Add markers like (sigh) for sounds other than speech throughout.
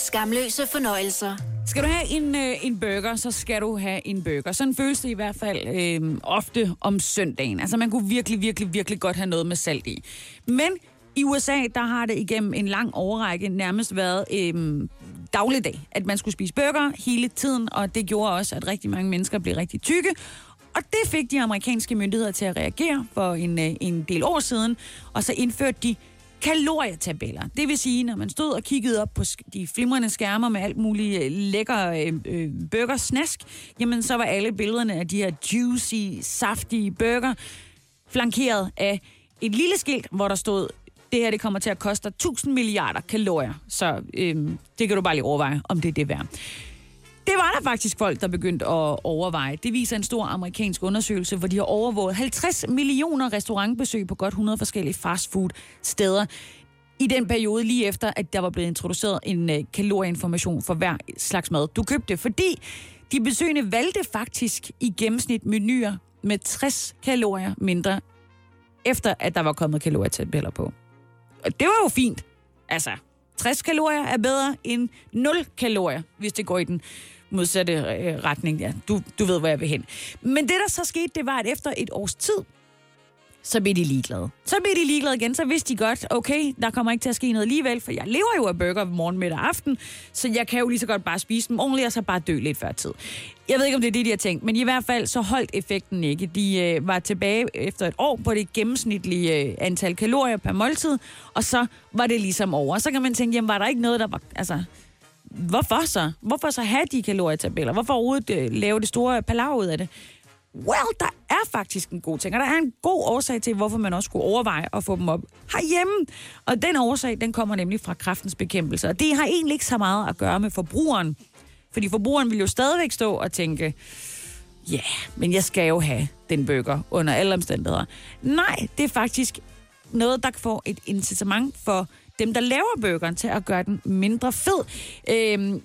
Skamløse fornøjelser. Skal du have en, øh, en burger, så skal du have en burger. Sådan føles det i hvert fald øh, ofte om søndagen. Altså man kunne virkelig, virkelig, virkelig godt have noget med salt i. Men i USA, der har det igennem en lang overrække nærmest været øh, dagligdag, at man skulle spise burger hele tiden, og det gjorde også, at rigtig mange mennesker blev rigtig tykke. Og det fik de amerikanske myndigheder til at reagere for en, øh, en del år siden, og så indførte de kalorietabeller. Det vil sige, når man stod og kiggede op på de flimrende skærmer med alt muligt øh, lækker øh, øh, burgersnask, jamen så var alle billederne af de her juicy, saftige burger flankeret af et lille skilt, hvor der stod, det her det kommer til at koste 1000 milliarder kalorier. Så øh, det kan du bare lige overveje, om det er det værd. Det var der faktisk folk, der begyndte at overveje. Det viser en stor amerikansk undersøgelse, hvor de har overvåget 50 millioner restaurantbesøg på godt 100 forskellige fastfood-steder i den periode lige efter, at der var blevet introduceret en øh, kalorieinformation for hver slags mad, du købte. Fordi de besøgende valgte faktisk i gennemsnit menuer med 60 kalorier mindre, efter at der var kommet kalorietabeller på. Og det var jo fint. Altså, 60 kalorier er bedre end 0 kalorier, hvis det går i den modsatte øh, retning. Ja, du, du ved, hvor jeg vil hen. Men det, der så skete, det var, at efter et års tid, så blev de ligeglade. Så blev de ligeglade igen, så vidste de godt, okay, der kommer ikke til at ske noget alligevel, for jeg lever jo af burger morgen, middag og aften, så jeg kan jo lige så godt bare spise dem ordentligt, og så bare dø lidt før tid. Jeg ved ikke, om det er det, de har tænkt, men i hvert fald så holdt effekten ikke. De øh, var tilbage efter et år på det gennemsnitlige øh, antal kalorier per måltid, og så var det ligesom over. Så kan man tænke, jamen var der ikke noget, der var... Altså, hvorfor så? Hvorfor så have de kalorietabeller? Hvorfor overhovedet øh, lave det store palaver ud af det? Well, der er faktisk en god ting, og der er en god årsag til, hvorfor man også skulle overveje at få dem op herhjemme. Og den årsag, den kommer nemlig fra kraftens bekæmpelse. Og det har egentlig ikke så meget at gøre med forbrugeren. Fordi forbrugeren vil jo stadigvæk stå og tænke, ja, yeah, men jeg skal jo have den bøger under alle omstændigheder. Nej, det er faktisk noget, der får et incitament for dem, der laver burgeren, til at gøre den mindre fed. Øhm,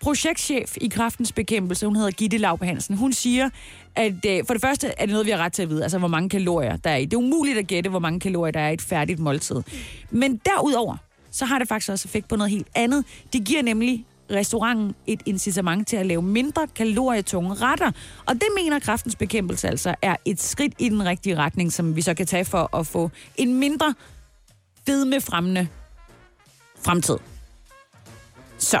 projektchef i kraftens bekæmpelse, hun hedder Gitte Laub Hansen, hun siger, at øh, for det første er det noget, vi har ret til at vide, altså hvor mange kalorier der er i. Det er umuligt at gætte, hvor mange kalorier der er i et færdigt måltid. Men derudover, så har det faktisk også effekt på noget helt andet. Det giver nemlig restauranten et incitament til at lave mindre kalorietunge retter. Og det mener kraftens bekæmpelse altså er et skridt i den rigtige retning, som vi så kan tage for at få en mindre fedmefremmende fremtid. Så,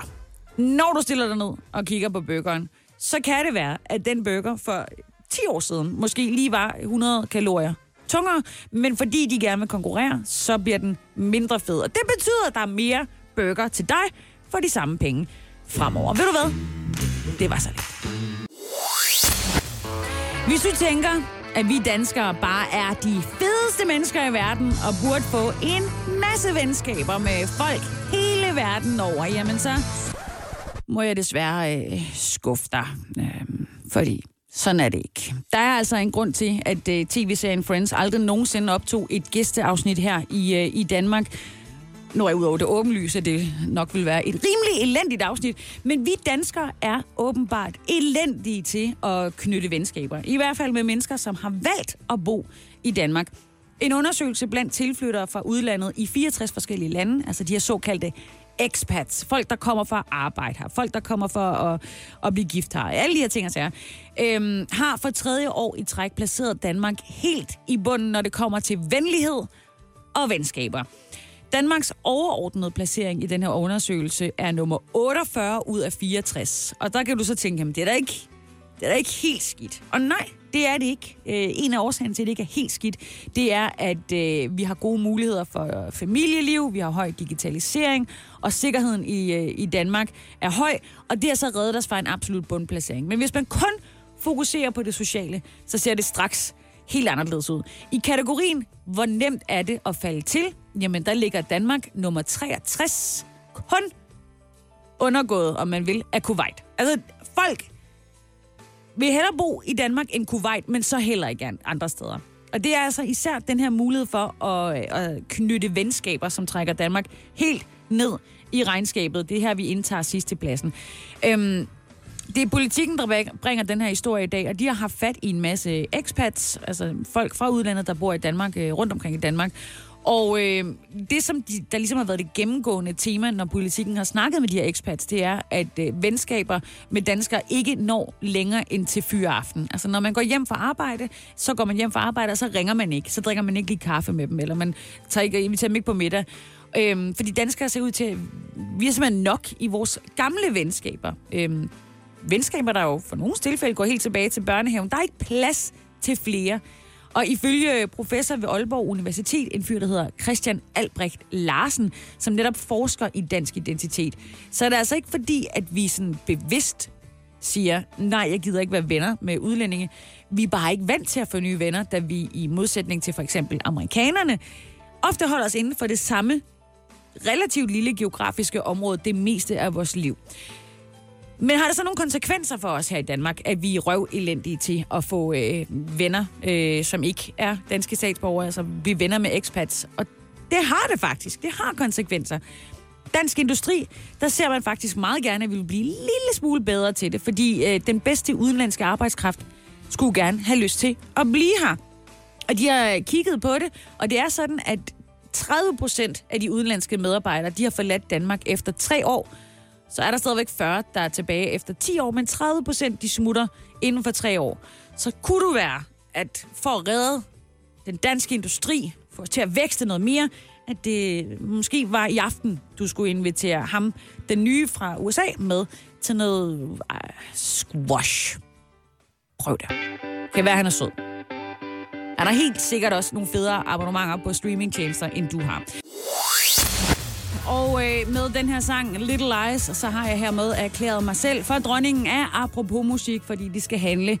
når du stiller dig ned og kigger på burgeren, så kan det være, at den burger for 10 år siden måske lige var 100 kalorier tungere, men fordi de gerne vil konkurrere, så bliver den mindre fed. Og det betyder, at der er mere burger til dig for de samme penge fremover. Ved du hvad? Det var så lidt. Hvis du tænker, at vi danskere bare er de fedeste mennesker i verden og burde få en masse venskaber med folk hele verden over, jamen så må jeg desværre øh, skuffe dig. Øh, fordi sådan er det ikke. Der er altså en grund til, at øh, tv-serien Friends aldrig nogensinde optog et gæsteafsnit her i, øh, i Danmark. Nu er jeg udover det åbenlyse, at det nok vil være et rimelig elendigt afsnit. Men vi danskere er åbenbart elendige til at knytte venskaber. I hvert fald med mennesker, som har valgt at bo i Danmark. En undersøgelse blandt tilflyttere fra udlandet i 64 forskellige lande, altså de her såkaldte expats, folk, der kommer for at arbejde her, folk, der kommer for at, at blive gift her, alle de her ting, altså, øhm, har for tredje år i træk placeret Danmark helt i bunden, når det kommer til venlighed og venskaber. Danmarks overordnede placering i den her undersøgelse er nummer 48 ud af 64. Og der kan du så tænke, jamen det er da ikke, det er da ikke helt skidt. Og nej, det er det ikke. Øh, en af årsagen til, at det ikke er helt skidt, det er, at øh, vi har gode muligheder for øh, familieliv, vi har høj digitalisering, og sikkerheden i, i Danmark er høj, og det har så reddet os fra en absolut bundplacering. Men hvis man kun fokuserer på det sociale, så ser det straks helt anderledes ud. I kategorien, hvor nemt er det at falde til, jamen der ligger Danmark nummer 63, kun undergået, om man vil, af Kuwait. Altså, folk vil hellere bo i Danmark end Kuwait, men så heller ikke andre steder. Og det er altså især den her mulighed for at, øh, at knytte venskaber, som trækker Danmark helt ned i regnskabet. Det er her, vi indtager sidste pladsen. Øhm, det er politikken, der bringer den her historie i dag, og de har haft fat i en masse expats, altså folk fra udlandet, der bor i Danmark, øh, rundt omkring i Danmark. Og øh, det, som de, der ligesom har været det gennemgående tema, når politikken har snakket med de her expats, det er, at øh, venskaber med danskere ikke når længere end til fyreaften. Altså, når man går hjem fra arbejde, så går man hjem fra arbejde, og så ringer man ikke. Så drikker man ikke lige kaffe med dem, eller man tager ikke, inviterer dem ikke på middag. Øhm, fordi danskere ser ud til, at vi er simpelthen nok i vores gamle venskaber. Øhm, venskaber, der jo for nogle tilfælde går helt tilbage til børnehaven. Der er ikke plads til flere. Og ifølge professor ved Aalborg Universitet, en fyr, der hedder Christian Albrecht Larsen, som netop forsker i dansk identitet, så er det altså ikke fordi, at vi sådan bevidst siger, nej, jeg gider ikke være venner med udlændinge. Vi er bare ikke vant til at få nye venner, da vi i modsætning til for eksempel amerikanerne, ofte holder os inden for det samme relativt lille geografiske område det meste af vores liv. Men har det så nogle konsekvenser for os her i Danmark, at vi er røv elendige til at få øh, venner, øh, som ikke er danske statsborgere, altså vi venner med expats? Og det har det faktisk. Det har konsekvenser. Dansk industri, der ser man faktisk meget gerne, at vi vil blive en lille smule bedre til det, fordi øh, den bedste udenlandske arbejdskraft skulle gerne have lyst til at blive her. Og de har kigget på det, og det er sådan, at 30 procent af de udenlandske medarbejdere, de har forladt Danmark efter tre år. Så er der stadigvæk 40, der er tilbage efter 10 år, men 30 procent, de smutter inden for 3 år. Så kunne du være, at for at redde den danske industri, for til at vækste noget mere, at det måske var i aften, du skulle invitere ham, den nye fra USA, med til noget uh, squash. Prøv det. Kan være, han er sød. Er der helt sikkert også nogle federe abonnementer på streamingtjenester, end du har. Og øh, med den her sang, Little Lies, så har jeg hermed erklæret mig selv for dronningen af Apropos Musik, fordi det skal handle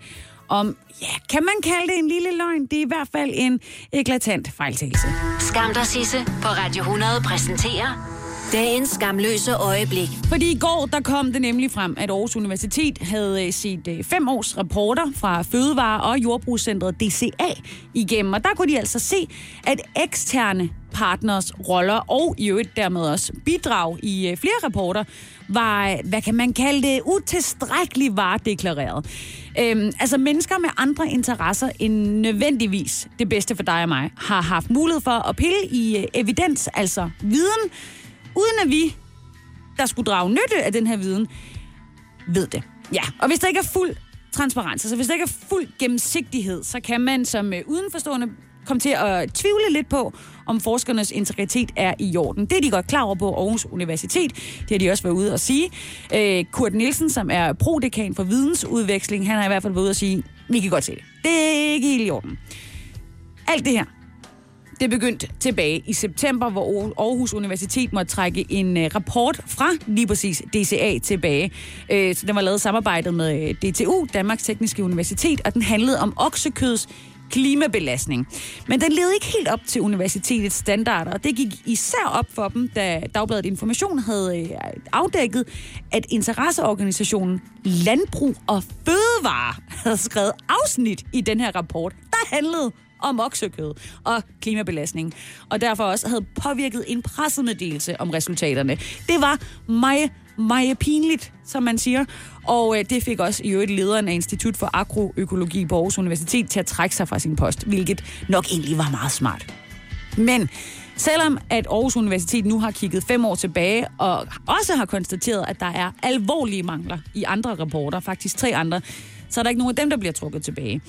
om, ja, kan man kalde det en lille løgn? Det er i hvert fald en eklatant fejltagelse. Skam dig, Sisse, på Radio 100 præsenterer dagens skamløse øjeblik. Fordi i går, der kom det nemlig frem, at Aarhus Universitet havde øh, set øh, fem års rapporter fra Fødevare- og Jordbrugscentret DCA igennem. Og der kunne de altså se, at eksterne partners roller og i øvrigt dermed også bidrag i øh, flere rapporter var, hvad kan man kalde det, utilstrækkeligt varedeklareret. Øhm, altså mennesker med andre interesser end nødvendigvis det bedste for dig og mig, har haft mulighed for at pille i øh, evidens, altså viden, uden at vi, der skulle drage nytte af den her viden, ved det. Ja, og hvis der ikke er fuld transparens, altså hvis der ikke er fuld gennemsigtighed, så kan man som øh, udenforstående kom til at tvivle lidt på, om forskernes integritet er i orden. Det er de godt klar over på Aarhus Universitet. Det har de også været ude at sige. Øh, Kurt Nielsen, som er prodekan for vidensudveksling, han har i hvert fald været ude at sige, vi kan godt se det. Det er ikke helt i orden. Alt det her, det begyndte tilbage i september, hvor Aarhus Universitet måtte trække en øh, rapport fra lige præcis DCA tilbage. Øh, så den var lavet samarbejdet med øh, DTU, Danmarks Tekniske Universitet, og den handlede om oksekøds klimabelastning. Men den levede ikke helt op til universitetets standarder, og det gik især op for dem, da Dagbladet Information havde øh, afdækket, at interesseorganisationen Landbrug og Fødevare havde skrevet afsnit i den her rapport, der handlede om oksekød og klimabelastning, og derfor også havde påvirket en pressemeddelelse om resultaterne. Det var meget, meget pinligt, som man siger, og øh, det fik også i øvrigt lederen af Institut for Agroøkologi på Aarhus Universitet til at trække sig fra sin post, hvilket nok egentlig var meget smart. Men Selvom at Aarhus Universitet nu har kigget fem år tilbage og også har konstateret, at der er alvorlige mangler i andre rapporter, faktisk tre andre, så er der ikke nogen af dem, der bliver trukket tilbage.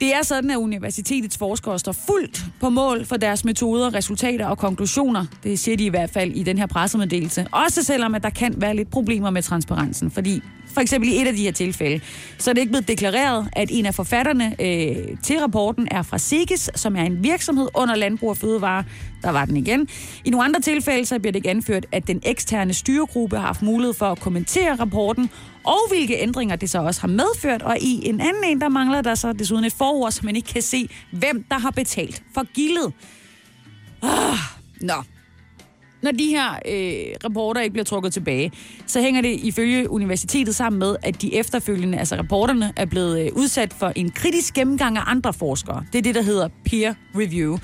Det er sådan, at universitetets forskere står fuldt på mål for deres metoder, resultater og konklusioner. Det siger de i hvert fald i den her pressemeddelelse. Også selvom, at der kan være lidt problemer med transparensen. Fordi for eksempel i et af de her tilfælde, så er det ikke blevet deklareret, at en af forfatterne øh, til rapporten er fra Sigis, som er en virksomhed under Landbrug og Fødevare. Der var den igen. I nogle andre tilfælde, så bliver det ikke anført, at den eksterne styregruppe har haft mulighed for at kommentere rapporten, og hvilke ændringer det så også har medført. Og i en anden en, der mangler der så desuden et forord, så man ikke kan se, hvem der har betalt for gildet. Ah, nå. Når de her øh, rapporter ikke bliver trukket tilbage, så hænger det ifølge universitetet sammen med, at de efterfølgende, altså rapporterne, er blevet øh, udsat for en kritisk gennemgang af andre forskere. Det er det, der hedder peer review.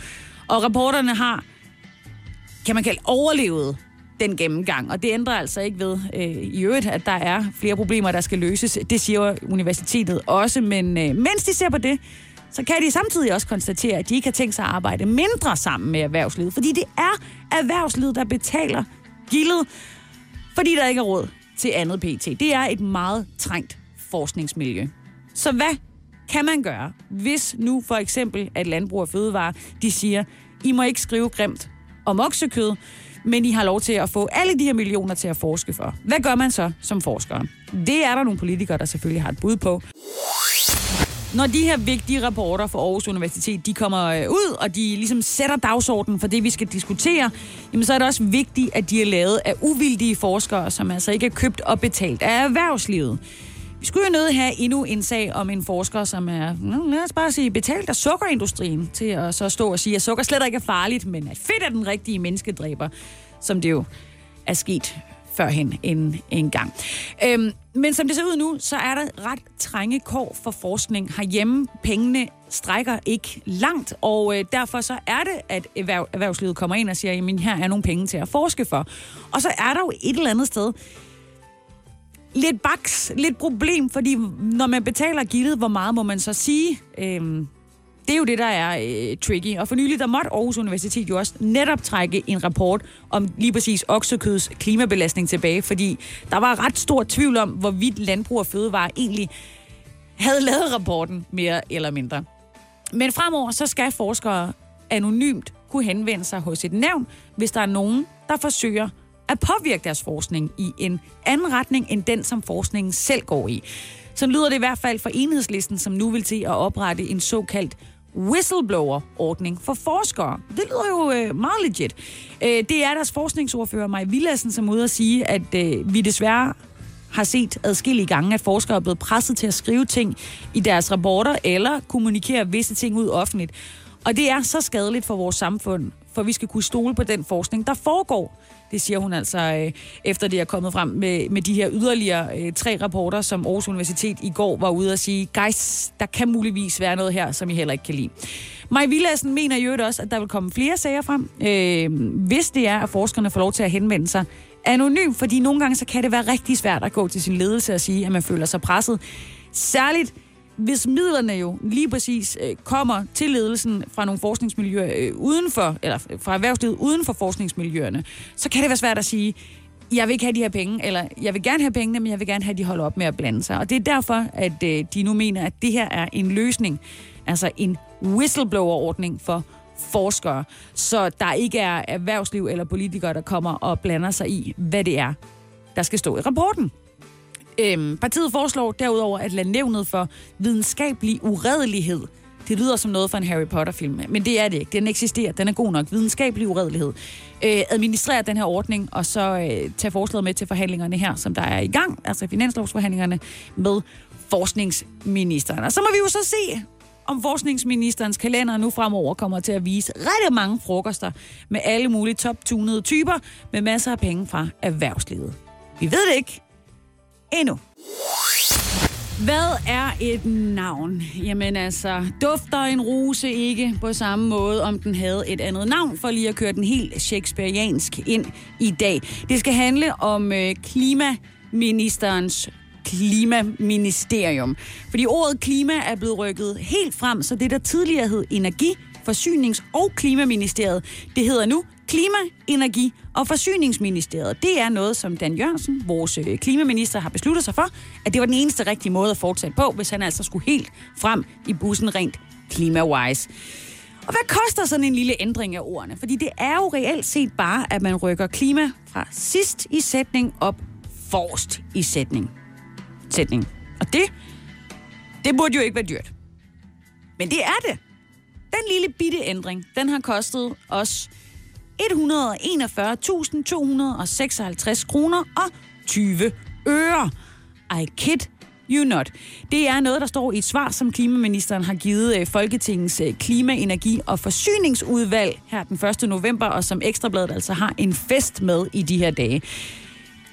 Og rapporterne har, kan man kalde, overlevet den gennemgang. Og det ændrer altså ikke ved øh, i øvrigt, at der er flere problemer, der skal løses. Det siger universitetet også, men øh, mens de ser på det, så kan de samtidig også konstatere, at de ikke har tænkt sig at arbejde mindre sammen med erhvervslivet. Fordi det er erhvervslivet, der betaler gildet, fordi der ikke er råd til andet PT. Det er et meget trængt forskningsmiljø. Så hvad kan man gøre, hvis nu for eksempel at Landbrug og Fødevare, de siger, I må ikke skrive grimt om oksekød, men I har lov til at få alle de her millioner til at forske for. Hvad gør man så som forsker? Det er der nogle politikere, der selvfølgelig har et bud på. Når de her vigtige rapporter fra Aarhus Universitet, de kommer øh, ud, og de ligesom sætter dagsordenen for det, vi skal diskutere, jamen så er det også vigtigt, at de er lavet af uvildige forskere, som altså ikke er købt og betalt af erhvervslivet. Vi skulle jo nødt have endnu en sag om en forsker, som er, mm, lad os bare sige, betalt af sukkerindustrien til at så stå og sige, at sukker slet ikke er farligt, men at fedt er den rigtige menneskedræber, som det jo er sket førhen en, en gang. Øhm, men som det ser ud nu, så er der ret trænge kår for forskning herhjemme. Pengene strækker ikke langt, og øh, derfor så er det, at erhverv, erhvervslivet kommer ind og siger, at her er nogle penge til at forske for. Og så er der jo et eller andet sted lidt baks, lidt problem, fordi når man betaler gildet, hvor meget må man så sige? Øhm, det er jo det, der er øh, tricky. Og for nylig, der måtte Aarhus Universitet jo også netop trække en rapport om lige præcis oksekøds klimabelastning tilbage, fordi der var ret stor tvivl om, hvorvidt landbrug og fødevare egentlig havde lavet rapporten mere eller mindre. Men fremover, så skal forskere anonymt kunne henvende sig hos et nævn, hvis der er nogen, der forsøger at påvirke deres forskning i en anden retning end den, som forskningen selv går i. Så lyder det i hvert fald for enhedslisten, som nu vil til at oprette en såkaldt whistleblower-ordning for forskere. Det lyder jo øh, meget legit. Øh, det er deres forskningsordfører, Maja Villassen, som er ude at sige, at øh, vi desværre har set adskillige gange, at forskere er blevet presset til at skrive ting i deres rapporter eller kommunikere visse ting ud offentligt. Og det er så skadeligt for vores samfund, for vi skal kunne stole på den forskning, der foregår. Det siger hun altså, øh, efter det er kommet frem med, med de her yderligere øh, tre rapporter, som Aarhus Universitet i går var ude at sige, guys, der kan muligvis være noget her, som I heller ikke kan lide. Maj Villassen mener i øvrigt også, at der vil komme flere sager frem, øh, hvis det er, at forskerne får lov til at henvende sig anonym, fordi nogle gange så kan det være rigtig svært at gå til sin ledelse og sige, at man føler sig presset. Særligt hvis midlerne jo lige præcis øh, kommer til ledelsen fra nogle forskningsmiljøer øh, udenfor, eller fra erhvervslivet uden for forskningsmiljøerne, så kan det være svært at sige, jeg vil ikke have de her penge, eller jeg vil gerne have pengene, men jeg vil gerne have, at de holder op med at blande sig. Og det er derfor, at øh, de nu mener, at det her er en løsning, altså en whistleblower-ordning for forskere, så der ikke er erhvervsliv eller politikere, der kommer og blander sig i, hvad det er, der skal stå i rapporten. Øhm, partiet foreslår derudover at lade nævnet for videnskabelig uredelighed det lyder som noget fra en Harry Potter-film, men det er det ikke. Den eksisterer, den er god nok. Videnskabelig uredelighed. Øh, administrere den her ordning, og så øh, tage forslaget med til forhandlingerne her, som der er i gang, altså finanslovsforhandlingerne med forskningsministeren. Og så må vi jo så se, om forskningsministerens kalender nu fremover kommer til at vise rigtig mange frokoster med alle mulige top-tunede typer med masser af penge fra erhvervslivet. Vi ved det ikke, endnu. Hvad er et navn? Jamen altså, dufter en rose ikke på samme måde, om den havde et andet navn, for lige at køre den helt shakespeariansk ind i dag. Det skal handle om øh, klimaministerens klimaministerium. Fordi ordet klima er blevet rykket helt frem, så det der tidligere hed Energi, Forsynings- og Klimaministeriet, det hedder nu Klima, Energi og Forsyningsministeriet. Det er noget, som Dan Jørgensen, vores øh, klimaminister, har besluttet sig for, at det var den eneste rigtige måde at fortsætte på, hvis han altså skulle helt frem i bussen rent klima-wise. Og hvad koster sådan en lille ændring af ordene? Fordi det er jo reelt set bare, at man rykker klima fra sidst i sætning op forrest i sætning. sætning. Og det, det burde jo ikke være dyrt. Men det er det. Den lille bitte ændring, den har kostet os 141.256 kroner og 20 øre. I kid you not. Det er noget, der står i et svar, som klimaministeren har givet øh, Folketingets øh, klima-, energi- og forsyningsudvalg her den 1. november, og som Ekstrabladet altså har en fest med i de her dage.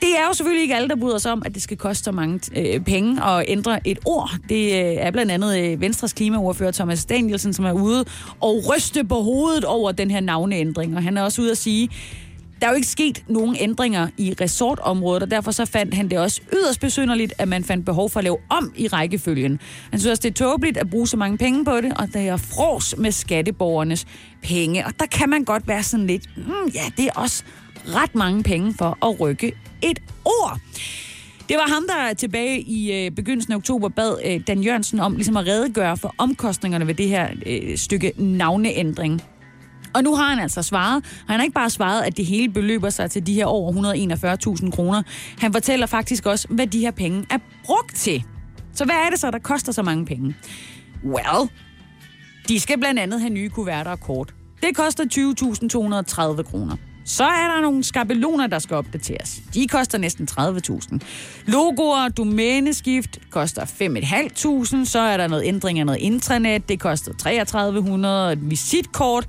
Det er jo selvfølgelig ikke alle, der bryder sig om, at det skal koste så mange øh, penge at ændre et ord. Det øh, er blandt andet øh, Venstres klimaordfører Thomas Danielsen, som er ude og ryste på hovedet over den her navneændring. Og han er også ude at sige, der er jo ikke sket nogen ændringer i resortområdet, og derfor så fandt han det også yderst besynderligt, at man fandt behov for at lave om i rækkefølgen. Han synes også, det er tåbeligt at bruge så mange penge på det, og det er fros med skatteborgernes penge. Og der kan man godt være sådan lidt, mm, ja, det er også ret mange penge for at rykke et ord. Det var ham, der tilbage i øh, begyndelsen af oktober bad øh, Dan Jørgensen om ligesom at redegøre for omkostningerne ved det her øh, stykke navneændring. Og nu har han altså svaret. Han har ikke bare svaret, at det hele beløber sig til de her over 141.000 kroner. Han fortæller faktisk også, hvad de her penge er brugt til. Så hvad er det så, der koster så mange penge? Well, de skal blandt andet have nye kuverter og kort. Det koster 20.230 kroner. Så er der nogle skabeloner, der skal opdateres. De koster næsten 30.000. Logoer og domæneskift koster 5.500. Så er der noget ændring af noget intranet. Det koster 3300. Et visitkort.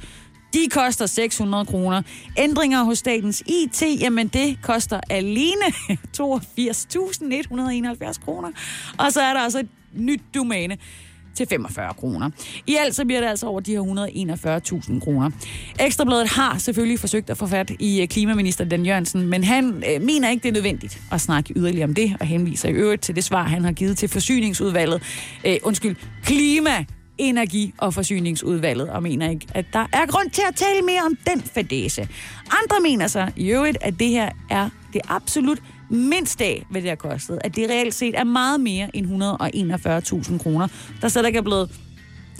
De koster 600 kroner. Ændringer hos statens IT, jamen det koster alene (laughs) 82.171 kroner. Og så er der altså et nyt domæne til 45 kroner. I alt så bliver det altså over de her 141.000 kroner. Ekstrabladet har selvfølgelig forsøgt at få fat i øh, klimaminister Dan Jørgensen, men han øh, mener ikke, det er nødvendigt at snakke yderligere om det, og henviser i øvrigt til det svar, han har givet til forsyningsudvalget. Øh, undskyld, klima Energi- og Forsyningsudvalget, og mener ikke, at der er grund til at tale mere om den fadese. Andre mener så i øvrigt, at det her er det absolut mindst af, hvad det har kostet. At det reelt set er meget mere end 141.000 kroner, der slet ikke er blevet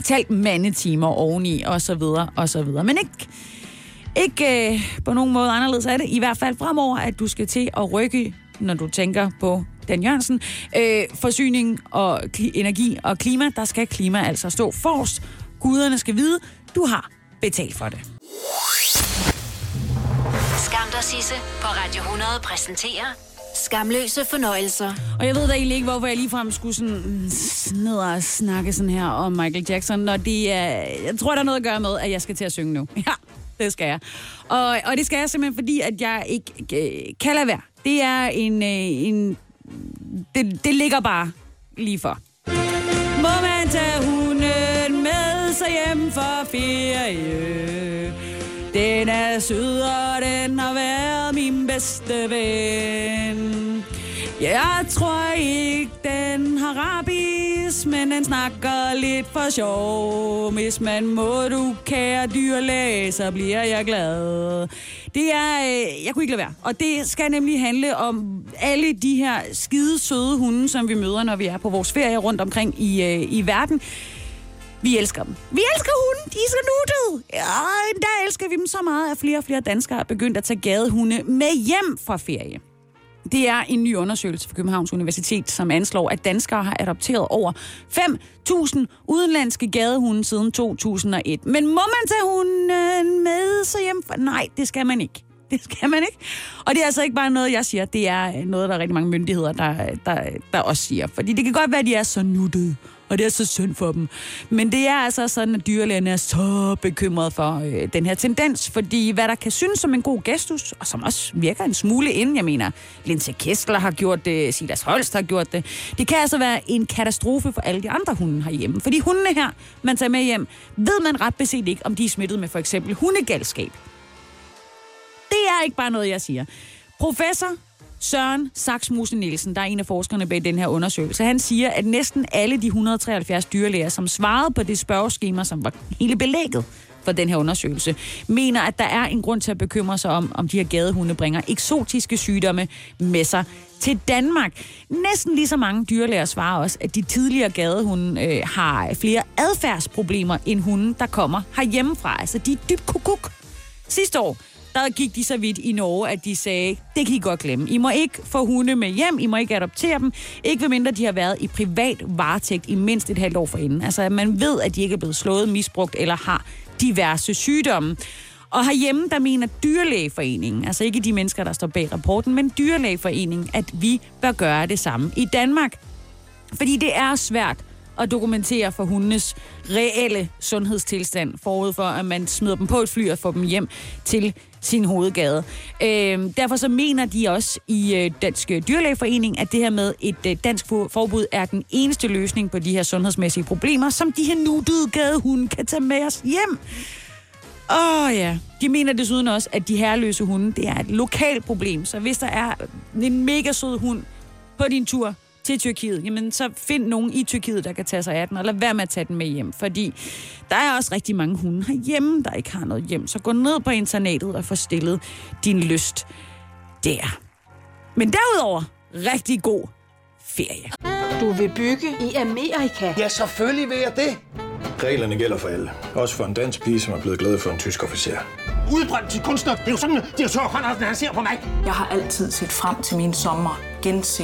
talt mandetimer oveni, og så videre, og så videre. Men ikke, ikke øh, på nogen måde anderledes er det. I hvert fald fremover, at du skal til at rykke, når du tænker på Dan Jørgensen. Øh, forsyning og energi og klima, der skal klima altså stå forrest. Guderne skal vide, du har betalt for det. Skam dig, Sisse, på Radio 100 præsenterer Skamløse fornøjelser. Og jeg ved da egentlig ikke, hvorfor jeg ligefrem skulle sådan ned og snakke sådan her om Michael Jackson, når det er... Jeg tror, der er noget at gøre med, at jeg skal til at synge nu. (laughs) Ja, det skal jeg. Og, og det skal jeg simpelthen, fordi at jeg ikke øh, kan lade være. Det er en, øh, en det, det ligger bare lige for. Må man tage hunden med sig hjem for ferie? Den er sød, og den har været bedste ven. Jeg tror ikke, den har rabies, men den snakker lidt for sjov. Hvis man må du, kære dyrlæge, så bliver jeg glad. Det er, øh, jeg kunne ikke lade være. Og det skal nemlig handle om alle de her skide søde hunde, som vi møder, når vi er på vores ferie rundt omkring i, øh, i verden. Vi elsker dem. Vi elsker hunde. De er så nuttede. Ja, endda elsker vi dem så meget, at flere og flere danskere er begyndt at tage gadehunde med hjem fra ferie. Det er en ny undersøgelse fra Københavns Universitet, som anslår, at danskere har adopteret over 5.000 udenlandske gadehunde siden 2001. Men må man tage hunden med sig hjem? Nej, det skal man ikke. Det skal man ikke. Og det er altså ikke bare noget, jeg siger. Det er noget, der er rigtig mange myndigheder, der, der, der også siger. Fordi det kan godt være, at de er så nuttede og det er så synd for dem. Men det er altså sådan, at dyrlægerne er så bekymrede for øh, den her tendens, fordi hvad der kan synes som en god gestus, og som også virker en smule ind, jeg mener, Linse Kessler har gjort det, Silas Holst har gjort det, det kan altså være en katastrofe for alle de andre hunde herhjemme. Fordi hundene her, man tager med hjem, ved man ret beset ikke, om de er smittet med for eksempel hundegalskab. Det er ikke bare noget, jeg siger. Professor Søren Saksmuse Nielsen, der er en af forskerne bag den her undersøgelse, han siger, at næsten alle de 173 dyrlæger, som svarede på det spørgeskema, som var hele belægget for den her undersøgelse, mener, at der er en grund til at bekymre sig om, om de her gadehunde bringer eksotiske sygdomme med sig til Danmark. Næsten lige så mange dyrlæger svarer også, at de tidligere gadehunde øh, har flere adfærdsproblemer end hunde, der kommer herhjemmefra. Altså, de er dybt kukuk. Sidste år, der gik de så vidt i Norge, at de sagde, det kan I godt glemme. I må ikke få hunde med hjem, I må ikke adoptere dem, ikke medmindre de har været i privat varetægt i mindst et halvt år forinden. Altså, at man ved, at de ikke er blevet slået, misbrugt eller har diverse sygdomme. Og herhjemme, der mener dyrlægeforeningen, altså ikke de mennesker, der står bag rapporten, men dyrlægeforeningen, at vi bør gøre det samme i Danmark. Fordi det er svært at dokumentere for hundenes reelle sundhedstilstand forud for, at man smider dem på et fly og får dem hjem til sin hovedgade. Øh, derfor så mener de også i øh, Dansk Dyrlægeforening, at det her med et øh, dansk forbud er den eneste løsning på de her sundhedsmæssige problemer, som de her nuttede gadehunde kan tage med os hjem. Åh oh, ja. De mener desuden også, at de herreløse hunde, det er et lokalt problem. Så hvis der er en mega sød hund på din tur til Tyrkiet, jamen så find nogen i Tyrkiet, der kan tage sig af den, og lad være med at tage den med hjem. Fordi der er også rigtig mange hunde herhjemme, der ikke har noget hjem. Så gå ned på internatet og få stillet din lyst der. Men derudover, rigtig god ferie. Du vil bygge i Amerika? Ja, selvfølgelig vil jeg det. Reglerne gælder for alle. Også for en dansk pige, som er blevet glad for en tysk officer. Udbrændt til kunstner. Det er jo sådan, at direktør Conradsen, han ser på mig. Jeg har altid set frem til min sommer. Gense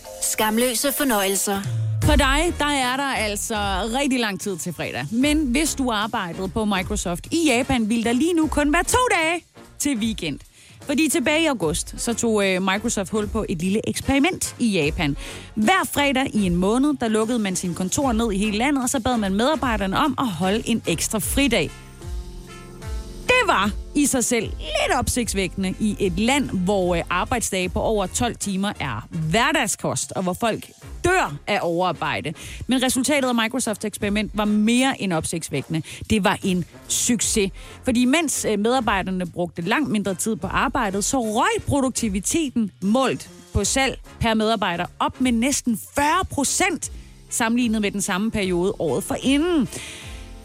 Skamløse fornøjelser. For dig, der er der altså rigtig lang tid til fredag. Men hvis du arbejdede på Microsoft i Japan, vil der lige nu kun være to dage til weekend. Fordi tilbage i august, så tog øh, Microsoft hul på et lille eksperiment i Japan. Hver fredag i en måned, der lukkede man sin kontor ned i hele landet, og så bad man medarbejderne om at holde en ekstra fridag. Det var i sig selv lidt opsigtsvækkende i et land, hvor øh, arbejdsdage på over 12 timer er hverdagskost, og hvor folk dør af overarbejde. Men resultatet af Microsofts eksperiment var mere end opsigtsvækkende. Det var en succes. Fordi mens øh, medarbejderne brugte langt mindre tid på arbejdet, så røg produktiviteten målt på salg per medarbejder op med næsten 40 procent sammenlignet med den samme periode året for inden.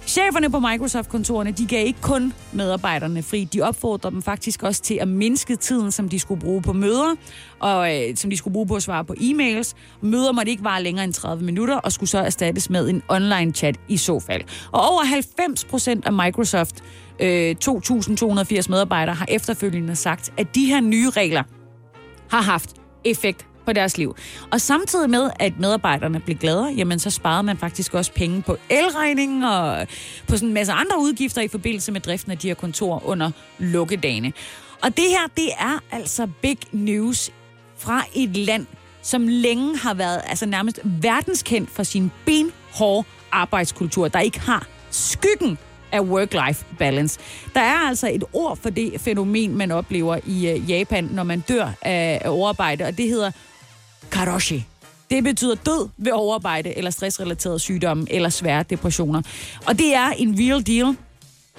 Cheferne på Microsoft-kontorerne, de gav ikke kun medarbejderne fri, de opfordrede dem faktisk også til at mindske tiden, som de skulle bruge på møder, og øh, som de skulle bruge på at svare på e-mails. Møder måtte ikke vare længere end 30 minutter, og skulle så erstattes med en online chat i så fald. Og over 90 procent af Microsoft øh, 2.280 medarbejdere har efterfølgende sagt, at de her nye regler har haft effekt på deres liv. Og samtidig med, at medarbejderne blev gladere, jamen så sparede man faktisk også penge på elregningen og på sådan en masse andre udgifter i forbindelse med driften af de her kontorer under lukkedagene. Og det her, det er altså big news fra et land, som længe har været altså nærmest verdenskendt for sin benhårde arbejdskultur, der ikke har skyggen af work-life balance. Der er altså et ord for det fænomen, man oplever i øh, Japan, når man dør af overarbejde, og det hedder karoshi. Det betyder død ved overarbejde eller stressrelaterede sygdomme eller svære depressioner. Og det er en real deal.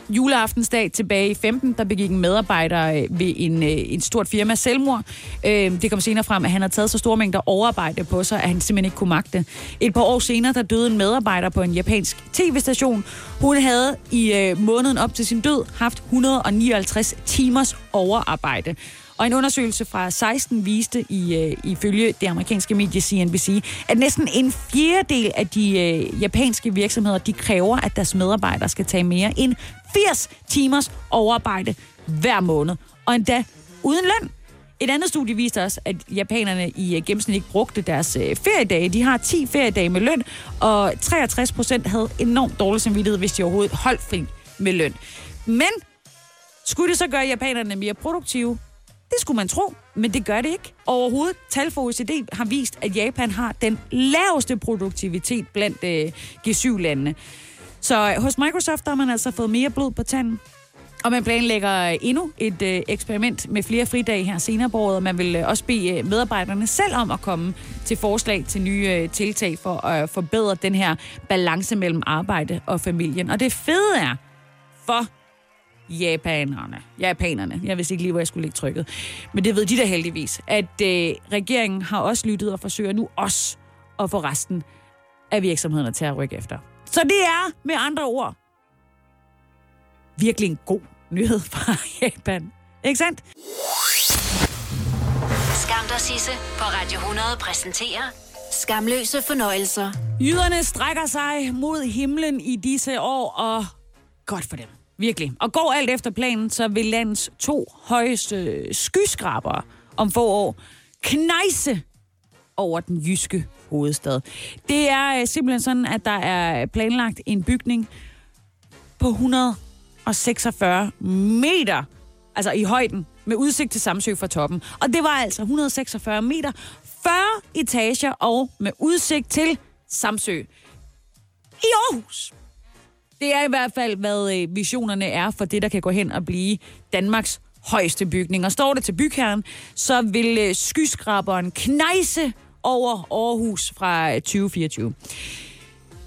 Juleaftensdag tilbage i 15, der begik en medarbejder øh, ved en, øh, en stort firma selvmord. Øh, det kom senere frem, at han havde taget så store mængder overarbejde på sig, at han simpelthen ikke kunne magte. Et par år senere, der døde en medarbejder på en japansk tv-station. Hun havde i måneden op til sin død haft 159 timers overarbejde. Og en undersøgelse fra 16 viste i, øh, ifølge det amerikanske medie CNBC, at næsten en fjerdedel af de øh, japanske virksomheder, de kræver, at deres medarbejdere skal tage mere end 80 timers overarbejde hver måned. Og endda uden løn. Et andet studie viste også, at japanerne i øh, gennemsnit ikke brugte deres øh, feriedage. De har 10 feriedage med løn, og 63 procent havde enormt dårlig samvittighed, hvis de overhovedet holdt fri med løn. Men skulle det så gøre japanerne mere produktive? Det skulle man tro, men det gør det ikke. Overhovedet, tal for OECD har vist, at Japan har den laveste produktivitet blandt øh, G7-landene. Så øh, hos Microsoft har man altså fået mere blod på tanden. Og man planlægger øh, endnu et øh, eksperiment med flere fridage her senere på året, og man vil øh, også bede øh, medarbejderne selv om at komme til forslag til nye øh, tiltag for at øh, forbedre den her balance mellem arbejde og familien. Og det fede er, for japanerne. Japanerne. Jeg vidste ikke lige, hvor jeg skulle lægge trykket. Men det ved de da heldigvis, at øh, regeringen har også lyttet og forsøger nu også at få resten af virksomhederne til at rykke efter. Så det er med andre ord virkelig en god nyhed (laughs) fra Japan. Ikke sandt? Skam dig, Sisse, på Radio 100 præsenterer Skamløse fornøjelser. Jyderne strækker sig mod himlen i disse år, og godt for dem. Virkelig. Og går alt efter planen, så vil landets to højeste skyskrabere om få år knejse over den jyske hovedstad. Det er øh, simpelthen sådan, at der er planlagt en bygning på 146 meter, altså i højden, med udsigt til Samsø fra toppen. Og det var altså 146 meter, 40 etager og med udsigt til Samsø i Aarhus. Det er i hvert fald, hvad øh, visionerne er for det, der kan gå hen og blive Danmarks højeste bygning. Og står det til bygherren, så vil øh, skyskraberen knejse over Aarhus fra øh, 2024.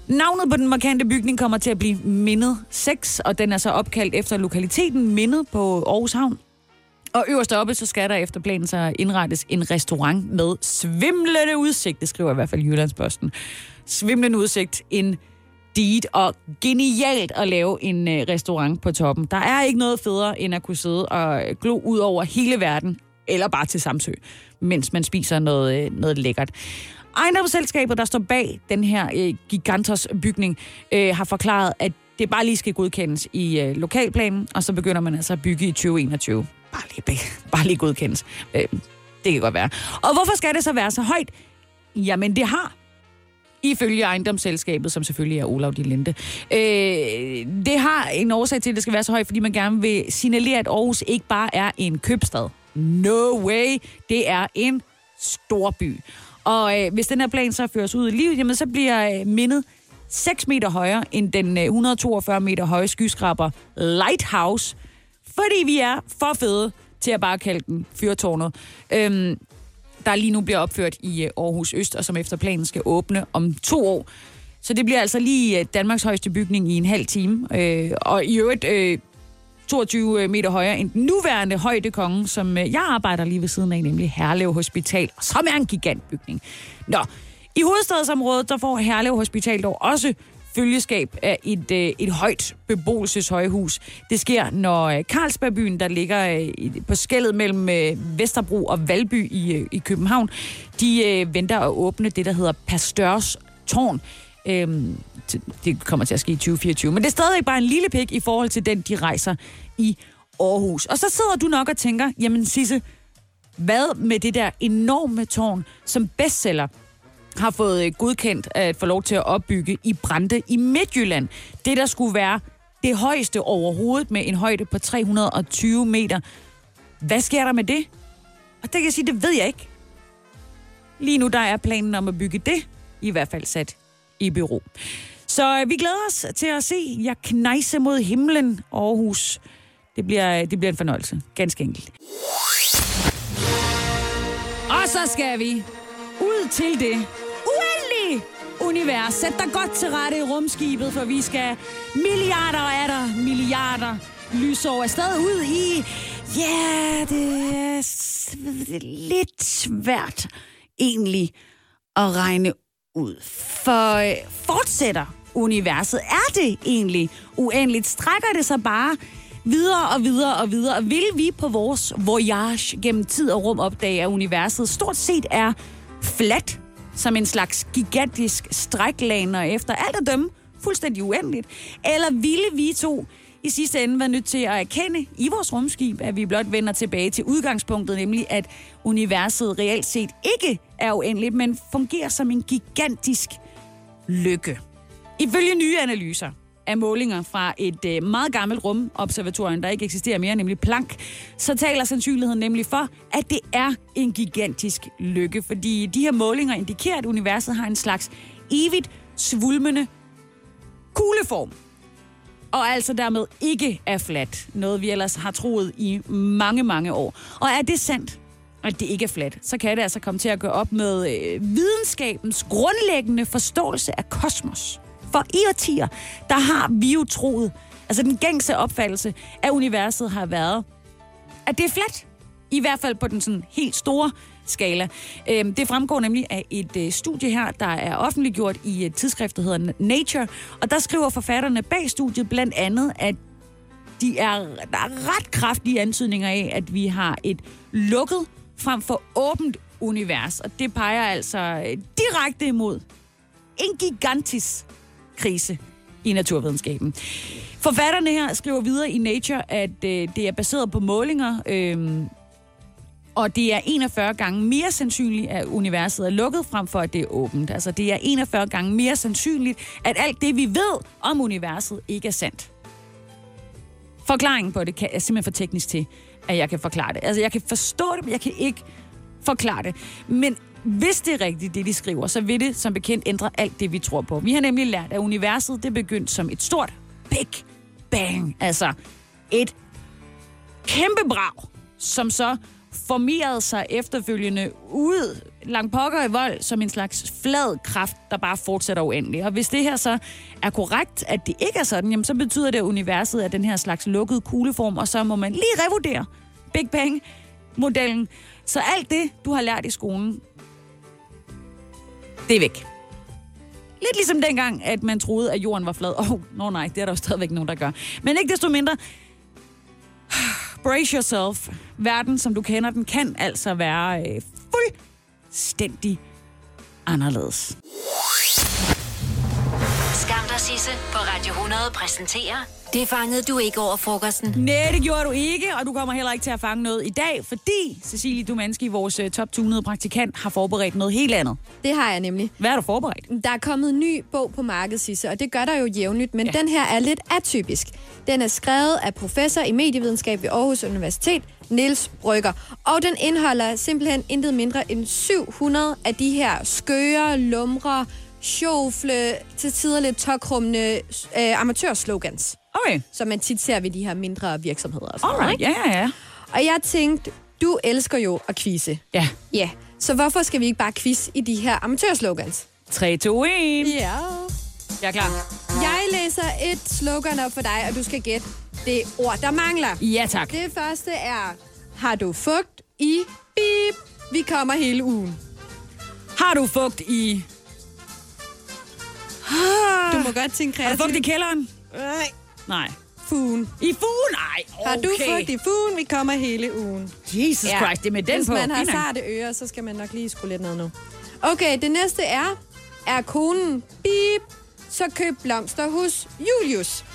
Navnet på den markante bygning kommer til at blive Mindet 6, og den er så opkaldt efter lokaliteten Mindet på Aarhus Havn. Og øverst oppe, så skal der efter planen så indrettes en restaurant med svimlende udsigt. Det skriver i hvert fald Jyllandsposten. Svimlende udsigt, en deed, og genialt at lave en øh, restaurant på toppen. Der er ikke noget federe, end at kunne sidde og øh, glo ud over hele verden, eller bare til Samsø, mens man spiser noget, øh, noget lækkert. Ejendomsselskabet, der står bag den her øh, gigantos bygning, øh, har forklaret, at det bare lige skal godkendes i øh, lokalplanen, og så begynder man altså at bygge i 2021. Bare lige, (laughs) bare lige godkendes. Øh, det kan godt være. Og hvorfor skal det så være så højt? Jamen, det har ifølge ejendomsselskabet, som selvfølgelig er Olav de Linde. Øh, det har en årsag til, at det skal være så højt, fordi man gerne vil signalere, at Aarhus ikke bare er en købstad. No way! Det er en stor by. Og øh, hvis den her plan så føres ud i livet, jamen, så bliver øh, mindet 6 meter højere end den øh, 142 meter høje skyskraber Lighthouse, fordi vi er for fede til at bare kalde den fyrtårnet. Øhm, der lige nu bliver opført i øh, Aarhus Øst, og som efter planen skal åbne om to år. Så det bliver altså lige øh, Danmarks højeste bygning i en halv time. Øh, og i øvrigt øh, 22 øh, meter højere end den nuværende højdekonge, som jeg arbejder lige ved siden af, nemlig Herlev Hospital, som er en gigantbygning. Nå, i hovedstadsområdet, der får Herlev Hospital dog også følgeskab af et, øh, et højt beboelseshøjhus. Det sker, når øh, Carlsbergbyen, der ligger øh, på skældet mellem øh, Vesterbro og Valby i, øh, i København, de øh, venter at åbne det, der hedder Pasteurs Tårn. Øhm, t- det kommer til at ske i 2024. Men det er stadig bare en lille pik i forhold til den, de rejser i Aarhus. Og så sidder du nok og tænker, jamen Sisse, hvad med det der enorme tårn, som bestseller har fået øh, godkendt at få lov til at opbygge i Brande i Midtjylland. Det, der skulle være det højeste overhovedet med en højde på 320 meter. Hvad sker der med det? Og det kan jeg sige, det ved jeg ikke. Lige nu der er planen om at bygge det i hvert fald sat i bero. Så øh, vi glæder os til at se Jeg knejse mod himlen, Aarhus. Det bliver, øh, det bliver en fornøjelse. Ganske enkelt. Og så skal vi ud til det univers. Sæt dig godt til rette i rumskibet, for vi skal milliarder af der milliarder lysår afsted ud i... Ja, det er lidt svært egentlig at regne ud. For øh, fortsætter universet? Er det egentlig uendeligt? Strækker det sig bare videre og videre og videre? Og vil vi på vores voyage gennem tid og rum opdage, at universet stort set er fladt, som en slags gigantisk stræklaner efter alt at dømme fuldstændig uendeligt? Eller ville vi to i sidste ende være nødt til at erkende i vores rumskib, at vi blot vender tilbage til udgangspunktet, nemlig at universet reelt set ikke er uendeligt, men fungerer som en gigantisk lykke. Ifølge nye analyser af målinger fra et øh, meget gammelt rumobservatorium, der ikke eksisterer mere, nemlig Planck, så taler sandsynligheden nemlig for, at det er en gigantisk lykke, fordi de her målinger indikerer, at universet har en slags evigt svulmende kugleform og altså dermed ikke er fladt. Noget, vi ellers har troet i mange, mange år. Og er det sandt, at det ikke er fladt, så kan det altså komme til at gå op med øh, videnskabens grundlæggende forståelse af kosmos. For i årtier, der har vi jo troet, altså den gængse opfattelse af universet har været, at det er fladt. I hvert fald på den sådan helt store skala. Øhm, det fremgår nemlig af et øh, studie her, der er offentliggjort i øh, et tidsskrift, der hedder Nature. Og der skriver forfatterne bag studiet blandt andet, at de er, der er ret kraftige antydninger af, at vi har et lukket frem for åbent univers, og det peger altså øh, direkte imod en gigantisk krise i naturvidenskaben. Forfatterne her skriver videre i Nature, at øh, det er baseret på målinger, øh, og det er 41 gange mere sandsynligt, at universet er lukket, frem for at det er åbent. Altså det er 41 gange mere sandsynligt, at alt det, vi ved om universet, ikke er sandt. Forklaringen på det kan, er simpelthen for teknisk til, at jeg kan forklare det. Altså jeg kan forstå det, men jeg kan ikke forklare det. Men hvis det er rigtigt, det de skriver, så vil det som bekendt ændre alt det, vi tror på. Vi har nemlig lært, at universet det begyndte som et stort Big Bang. Altså et kæmpe brag, som så formerede sig efterfølgende ud langt pokker i vold som en slags flad kraft, der bare fortsætter uendeligt. Og hvis det her så er korrekt, at det ikke er sådan, jamen så betyder det, at universet er den her slags lukket kugleform, og så må man lige revurdere Big Bang-modellen. Så alt det, du har lært i skolen, det er væk. Lidt ligesom dengang, at man troede, at jorden var flad. Åh, oh, no, nej, det er der jo stadigvæk nogen, der gør. Men ikke desto mindre, brace yourself. Verden, som du kender den, kan altså være øh, fuldstændig anderledes. Sisse, på Radio 100 præsenterer Det fangede du ikke over frokosten. Nej, det gjorde du ikke, og du kommer heller ikke til at fange noget i dag, fordi Cecilie Dumanski, vores uh, top 200 praktikant, har forberedt noget helt andet. Det har jeg nemlig. Hvad har du forberedt? Der er kommet en ny bog på markedet, Sisse, og det gør der jo jævnligt, men ja. den her er lidt atypisk. Den er skrevet af professor i medievidenskab ved Aarhus Universitet, Niels Brygger, og den indeholder simpelthen intet mindre end 700 af de her skøre, lumre, sjofle, til tider lidt tokrummende øh, amatørslogans, Okay. som man tit ser ved de her mindre virksomheder. Og sådan Alright, ja, ja, ja. Og jeg tænkte, du elsker jo at quizze. Ja. Ja, så hvorfor skal vi ikke bare quiz i de her amatørslogans? 3, 2, 1. Ja. Jeg er klar. Jeg læser et slogan op for dig, og du skal gætte det ord, der mangler. Ja, tak. Det første er, har du fugt i bip? Vi kommer hele ugen. Har du fugt i... Du må godt tænke Har du fugt i kreativt. kælderen? Nej. Nej. Fugen. I fugen? Nej, okay. Har du fugt i fugen? Vi kommer hele ugen. Jesus ja. Christ, det er med den Hvis på. man har sarte ører, så skal man nok lige skrue lidt ned nu. Okay, det næste er, er konen bip, så køb blomster hos Julius.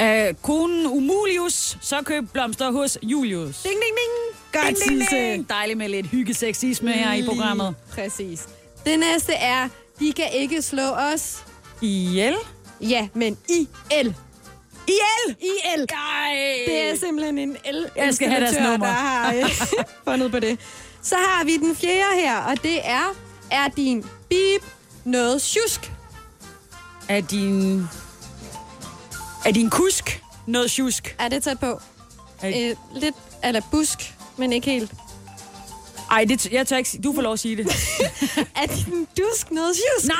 Øh, konen Umulius, så køb blomster hos Julius. Ding, ding, ding. Godt, Ding, ding. Dejligt med lidt hyggeseksisme her i programmet. Præcis. Det næste er, de kan ikke slå os. Ihjel? Ja, men i el. Ihjel? I el. Ej. Det er simpelthen en el Jeg skal have deres nummer. der har øh, (laughs) fundet på det. Så har vi den fjerde her, og det er, er din bip noget tjusk? Er din... Er din kusk noget tjusk? Er det tæt på? Er- Øh, lidt eller busk, men ikke helt. Ej, det, jeg tør ikke. Du får lov at sige det. (laughs) Er din dusk noget tjusk? Nej!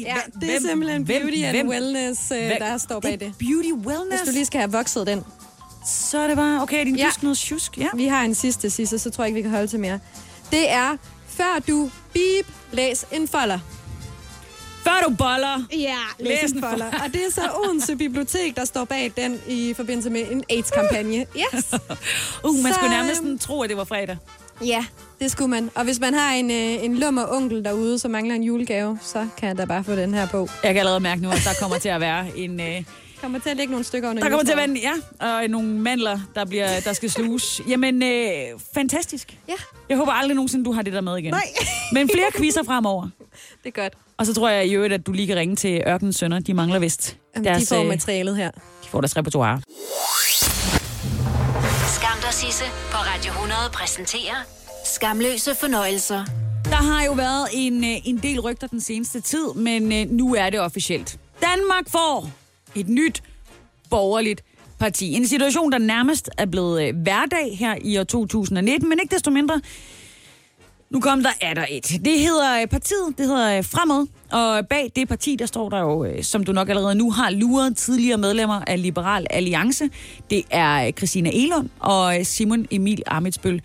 Ja, Hvem- det er simpelthen hvem- beauty and hvem- wellness, øh, hvem- der står bag det. det. Beauty wellness? Hvis du lige skal have vokset den. Så er det bare, okay, er din Ja. kusk noget tjusk? Ja. Vi har en sidste, sidste, så tror jeg ikke, vi kan holde til mere. Det er, før du bip, læs en folder. Før du boller. Ja, læs læs en en folder. Og det er så Odense Bibliotek, der står bag den i forbindelse med en AIDS-kampagne. Yes. (laughs) Uh, man Så, skulle nærmest øhm, tro, at det var fredag. Ja, det skulle man. Og hvis man har en, øh, en lummer onkel derude, som mangler en julegave, så kan jeg da bare få den her på. Jeg kan allerede mærke nu, at der kommer til at være en... Øh, Kommer til at lægge nogle stykker under der kommer til at være en, ja, og nogle mandler, der, bliver, der skal sluges. Jamen, øh, fantastisk. Ja, Jeg håber aldrig nogensinde, du har det der med igen. Nej. Men flere quizzer fremover. (laughs) det er godt. Og så tror jeg i øvrigt, at du lige kan ringe til Ørkenens Sønner. De mangler vist Jamen, de får øh, materialet her. de får deres repertoire. Skam Sisse, på Radio 100 præsenterer Skamløse fornøjelser. Der har jo været en, øh, en del rygter den seneste tid, men øh, nu er det officielt. Danmark får et nyt borgerligt parti. En situation, der nærmest er blevet øh, hverdag her i år 2019, men ikke desto mindre. Nu kom der er der et. Det hedder øh, partiet, det hedder øh, Fremad, og øh, bag det parti, der står der jo, som du nok allerede nu har luret, tidligere medlemmer af Liberal Alliance. Det er Christina Elund og Simon Emil Amitsbøl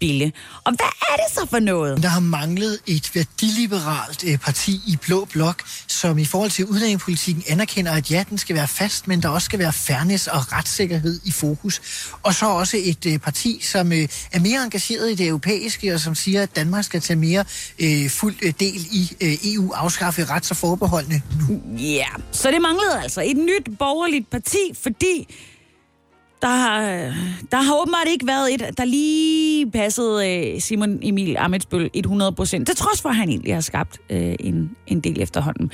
Bille. Og hvad er det så for noget? Der har manglet et værdiliberalt øh, parti i Blå Blok, som i forhold til udlændingepolitikken anerkender, at ja, den skal være fast, men der også skal være fairness og retssikkerhed i fokus. Og så også et øh, parti, som øh, er mere engageret i det europæiske, og som siger, at Danmark skal tage mere øh, fuld øh, del i øh, EU, afskaffe rets- og forbeholdene nu. Ja, så det manglede altså et nyt borgerligt parti, fordi der har, der har åbenbart ikke været et, der lige passede øh, Simon Emil Amitsbøl 100 procent, til trods for, at han egentlig har skabt øh, en, en del efterhånden.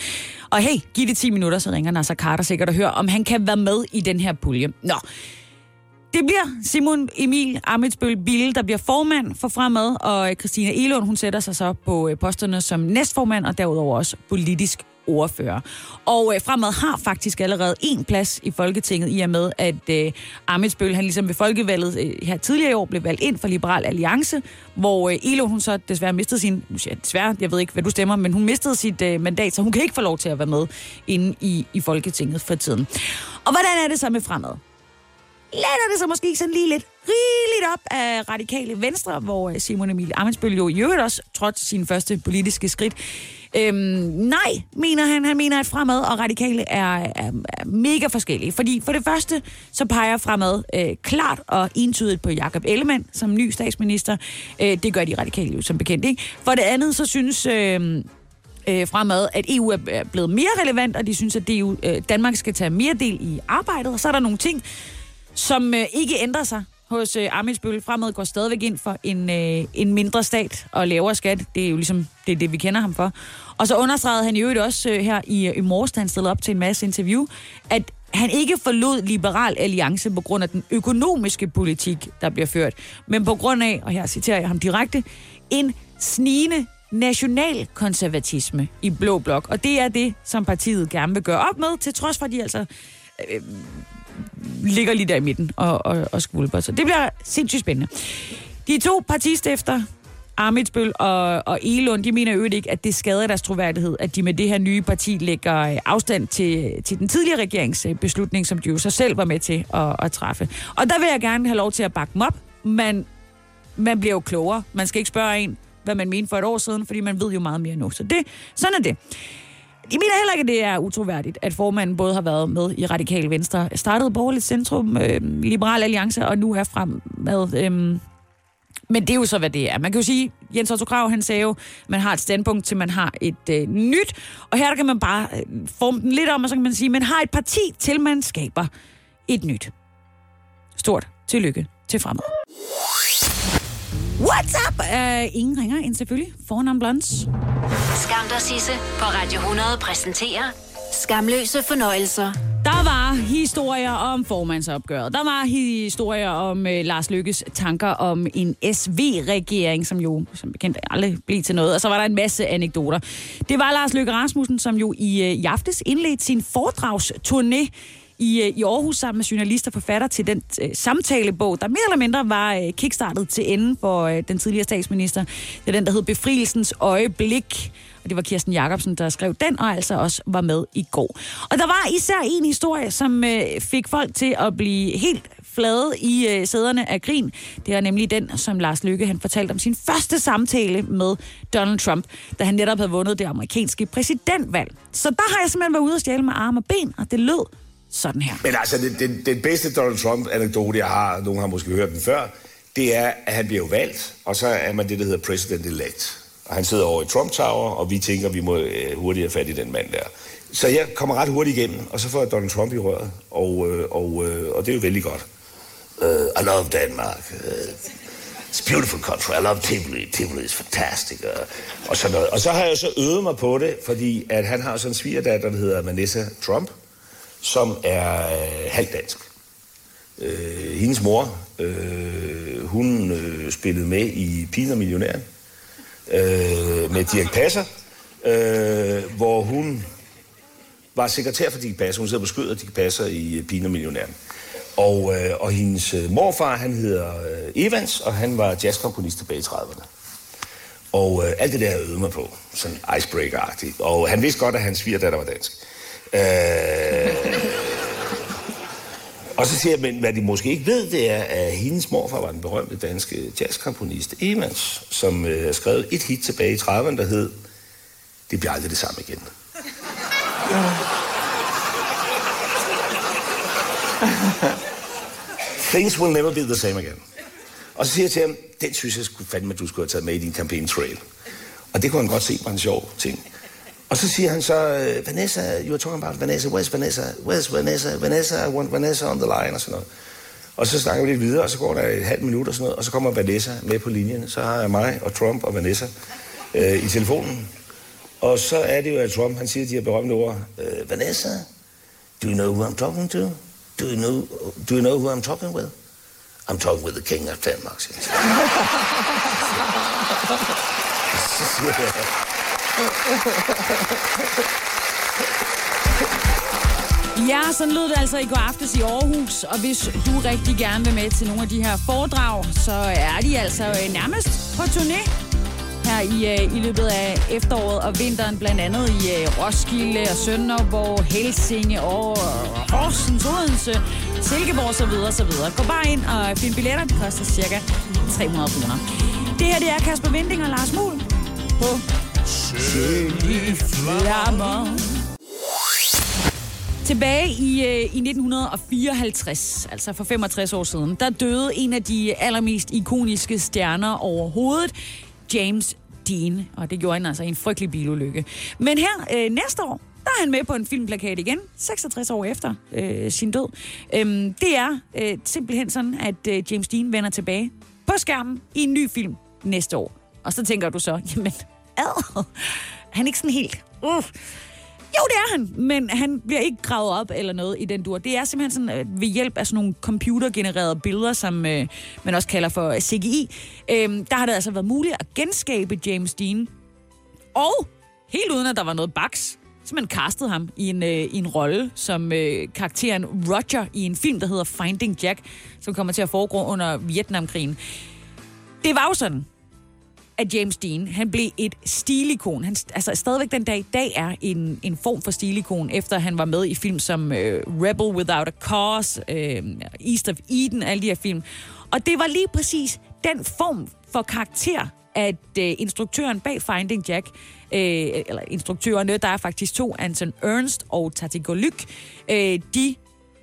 Og hey, giv det 10 minutter, så ringer Nasser Carter sikkert og hører, om han kan være med i den her pulje. Nå, det bliver Simon Emil Amitsbøl Bille, der bliver formand for fremad, og Christina Elund, hun sætter sig så på øh, posterne som næstformand, og derudover også politisk ordfører. Og øh, Fremad har faktisk allerede en plads i Folketinget, i og med, at øh, Amitsbøl, han ligesom ved folkevalget øh, her tidligere i år, blev valgt ind for Liberal Alliance, hvor øh, Elo, hun så desværre mistede sin, nu siger jeg desværre, jeg ved ikke, hvad du stemmer, men hun mistede sit øh, mandat, så hun kan ikke få lov til at være med inde i, i Folketinget for tiden. Og hvordan er det så med Fremad? lander det så måske sådan lige lidt rigeligt op af radikale venstre, hvor øh, Simon Emil Amensbøl jo i øvrigt også trådte sin første politiske skridt. Øhm, nej, mener han. Han mener, at fremad og radikale er, er, er mega forskellige. Fordi for det første, så peger fremad øh, klart og entydigt på Jakob Ellemann som ny statsminister. Øh, det gør de radikale jo som bekendt ikke. For det andet, så synes... Øh, øh, fremad, at EU er blevet mere relevant, og de synes, at EU, øh, Danmark skal tage mere del i arbejdet. Og så er der nogle ting, som øh, ikke ændrer sig hos øh, Amitsbøl. Fremad går stadigvæk ind for en, øh, en mindre stat og lavere skat. Det er jo ligesom det, er det vi kender ham for. Og så understregede han jo også øh, her i, øh, i morges, da han stillede op til en masse interview, at han ikke forlod Liberal Alliance på grund af den økonomiske politik, der bliver ført, men på grund af, og her citerer jeg ham direkte, en snigende nationalkonservatisme i Blå Blok. Og det er det, som partiet gerne vil gøre op med, til trods for, at de altså øh, ligger lige der i midten og, og, og skvulper. Så det bliver sindssygt spændende. De to partistifter, Amitsbøl og, og Elund, de mener jo ikke, at det skader deres troværdighed, at de med det her nye parti lægger øh, afstand til, til den tidligere regeringsbeslutning, øh, som de jo så selv var med til at, at træffe. Og der vil jeg gerne have lov til at bakke dem op, men man bliver jo klogere. Man skal ikke spørge en, hvad man mente for et år siden, fordi man ved jo meget mere nu. Så det, sådan er det. Jeg mener heller ikke, at det er utroværdigt, at formanden både har været med i Radikal Venstre, startede Borgerligt Centrum, øh, Liberal Alliance, og nu er frem med... Øh, men det er jo så, hvad det er. Man kan jo sige, Jens Otto Krav, han sagde jo, man har et standpunkt til, man har et øh, nyt. Og her der kan man bare øh, forme den lidt om, og så kan man sige, man har et parti til, man skaber et nyt. Stort tillykke til fremad. What's up? Uh, ingen ringer end selvfølgelig. Fornavn Blondes. Skam dig, Sisse, på Radio 100 præsenterer Skamløse fornøjelser. Der var historier om formandsopgøret. Der var historier om uh, Lars Lykkes tanker om en SV-regering, som jo som bekendt aldrig blev til noget. Og så var der en masse anekdoter. Det var Lars Lykke Rasmussen, som jo i, uh, i aftes indledte sin foredragsturné i, øh, i Aarhus sammen med journalister og forfatter til den øh, samtalebog, der mere eller mindre var øh, kickstartet til enden for øh, den tidligere statsminister. Det er den, der hed Befrielsens Øjeblik. Og det var Kirsten Jacobsen, der skrev den, og altså også var med i går. Og der var især en historie, som øh, fik folk til at blive helt flade i øh, sæderne af grin. Det er nemlig den, som Lars Lykke han fortalte om sin første samtale med Donald Trump, da han netop havde vundet det amerikanske præsidentvalg. Så der har jeg simpelthen været ude og stjæle med arme og ben, og det lød sådan her. Men altså, den, den, den bedste Donald Trump-anekdote, jeg har, nogen har måske hørt den før, det er, at han bliver jo valgt, og så er man det, der hedder president-elect. Og han sidder over i Trump Tower, og vi tænker, at vi må øh, hurtigere fat i den mand der. Så jeg kommer ret hurtigt igennem, og så får jeg Donald Trump i røret, og, øh, og, øh, og det er jo vældig godt. Uh, I love Denmark. Uh, it's a beautiful country. I love Tivoli. Tivoli is fantastic. Uh, og, sådan noget. og så har jeg så øvet mig på det, fordi at han har sådan en svigerdatter, der hedder Vanessa Trump, som er øh, halvdansk. Øh, hendes mor, øh, hun øh, spillede med i Pina Millionæren øh, med Dirk Passer, øh, hvor hun var sekretær for Dirk Passer. Hun sidder på skødet af Dirk Passer i øh, Pina Millionæren. Og, øh, og hendes øh, morfar, han hedder øh, Evans, og han var jazzkomponist tilbage i 30'erne. Og øh, alt det der øvede mig på, sådan icebreaker-agtigt. Og han vidste godt, at hans svigerdatter var dansk. Øh, (laughs) Og så siger jeg, men hvad de måske ikke ved, det er, at hendes morfar var den berømte danske jazzkomponist Evans, som øh, skrev et hit tilbage i 30'erne, der hed Det bliver aldrig det samme igen. (laughs) Things will never be the same again. Og så siger jeg til ham, den synes jeg skulle fandme, at du skulle have taget med i din campaign trail. Og det kunne han godt se var en sjov ting. Og så siger han så, øh, Vanessa, you were talking about Vanessa, where's Vanessa, where's Vanessa, Vanessa, I want Vanessa on the line, og sådan noget. Og så snakker vi lidt videre, og så går der et halvt minut og sådan noget, og så kommer Vanessa med på linjen. Så har jeg mig og Trump og Vanessa øh, i telefonen. Og så er det jo, at Trump, han siger de her berømte ord, øh, Vanessa, do you know who I'm talking to? Do you know, do you know who I'm talking with? I'm talking with the king of Denmark, (laughs) siger så Ja, sådan lød det altså i går aftes i Aarhus, og hvis du rigtig gerne vil med til nogle af de her foredrag, så er de altså øh, nærmest på turné her i, øh, i løbet af efteråret og vinteren, blandt andet i øh, Roskilde og Sønderborg, Helsinge og Horsens, Odense, Silkeborg osv. osv. Gå bare ind og find billetter, det koster cirka 300 kroner. Det her det er Kasper Vinding og Lars Muhl på Sølige Flammer. Tilbage i, øh, i 1954, altså for 65 år siden, der døde en af de allermest ikoniske stjerner overhovedet, James Dean. Og det gjorde han altså i en frygtelig bilulykke. Men her øh, næste år, der er han med på en filmplakat igen, 66 år efter øh, sin død. Øhm, det er øh, simpelthen sådan, at øh, James Dean vender tilbage på skærmen i en ny film næste år. Og så tænker du så, jamen, ad, han er ikke sådan helt... Uh. Jo, det er han, men han bliver ikke gravet op eller noget i den dur. Det er simpelthen sådan øh, ved hjælp af sådan nogle computergenererede billeder, som øh, man også kalder for CGI. Øh, der har det altså været muligt at genskabe James Dean. Og helt uden at der var noget baks, så man castede ham i en, øh, i en rolle som øh, karakteren Roger i en film, der hedder Finding Jack, som kommer til at foregå under Vietnamkrigen. Det var jo sådan, at James Dean, han blev et stilikon. Han altså stadigvæk den dag i dag er en, en form for stilikon, efter han var med i film som øh, Rebel Without a Cause, øh, East of Eden, alle de her film. Og det var lige præcis den form for karakter, at øh, instruktøren bag Finding Jack, øh, eller instruktørerne, der er faktisk to, Anton Ernst og Tati Golyk, øh, de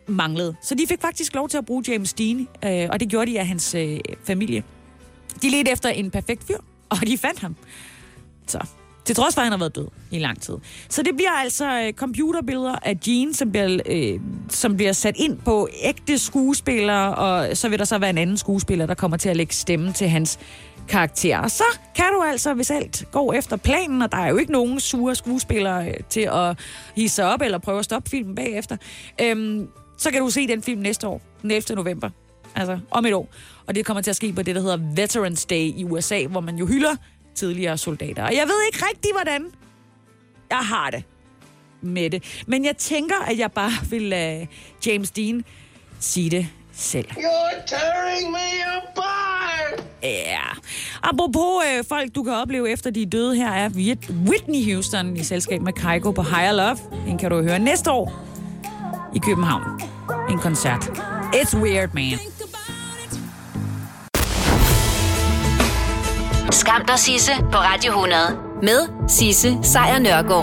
manglede. Så de fik faktisk lov til at bruge James Dean, øh, og det gjorde de af hans øh, familie. De ledte efter en perfekt fyr, (laughs) og de fandt ham. Så til trods for, at han har været død i lang tid. Så det bliver altså øh, computerbilleder af Jean, som bliver, øh, som bliver sat ind på ægte skuespillere, og så vil der så være en anden skuespiller, der kommer til at lægge stemme til hans karakter. Og så kan du altså, hvis alt går efter planen, og der er jo ikke nogen sure skuespillere øh, til at hisse op eller prøve at stoppe filmen bagefter, øhm, så kan du se den film næste år, den 11. november. Altså om et år. Og det kommer til at ske på det, der hedder Veterans Day i USA, hvor man jo hylder tidligere soldater. Og jeg ved ikke rigtig, hvordan jeg har det med det. Men jeg tænker, at jeg bare vil lade James Dean sige det selv. You're tearing me apart! Ja. Apropos øh, folk, du kan opleve efter de er døde, her er Whitney Houston i selskab med Kygo på Higher Love. Den kan du høre næste år i København. En koncert. It's weird, man. Skam dig, Sisse, på Radio 100. Med Sisse Sejr Nørgaard.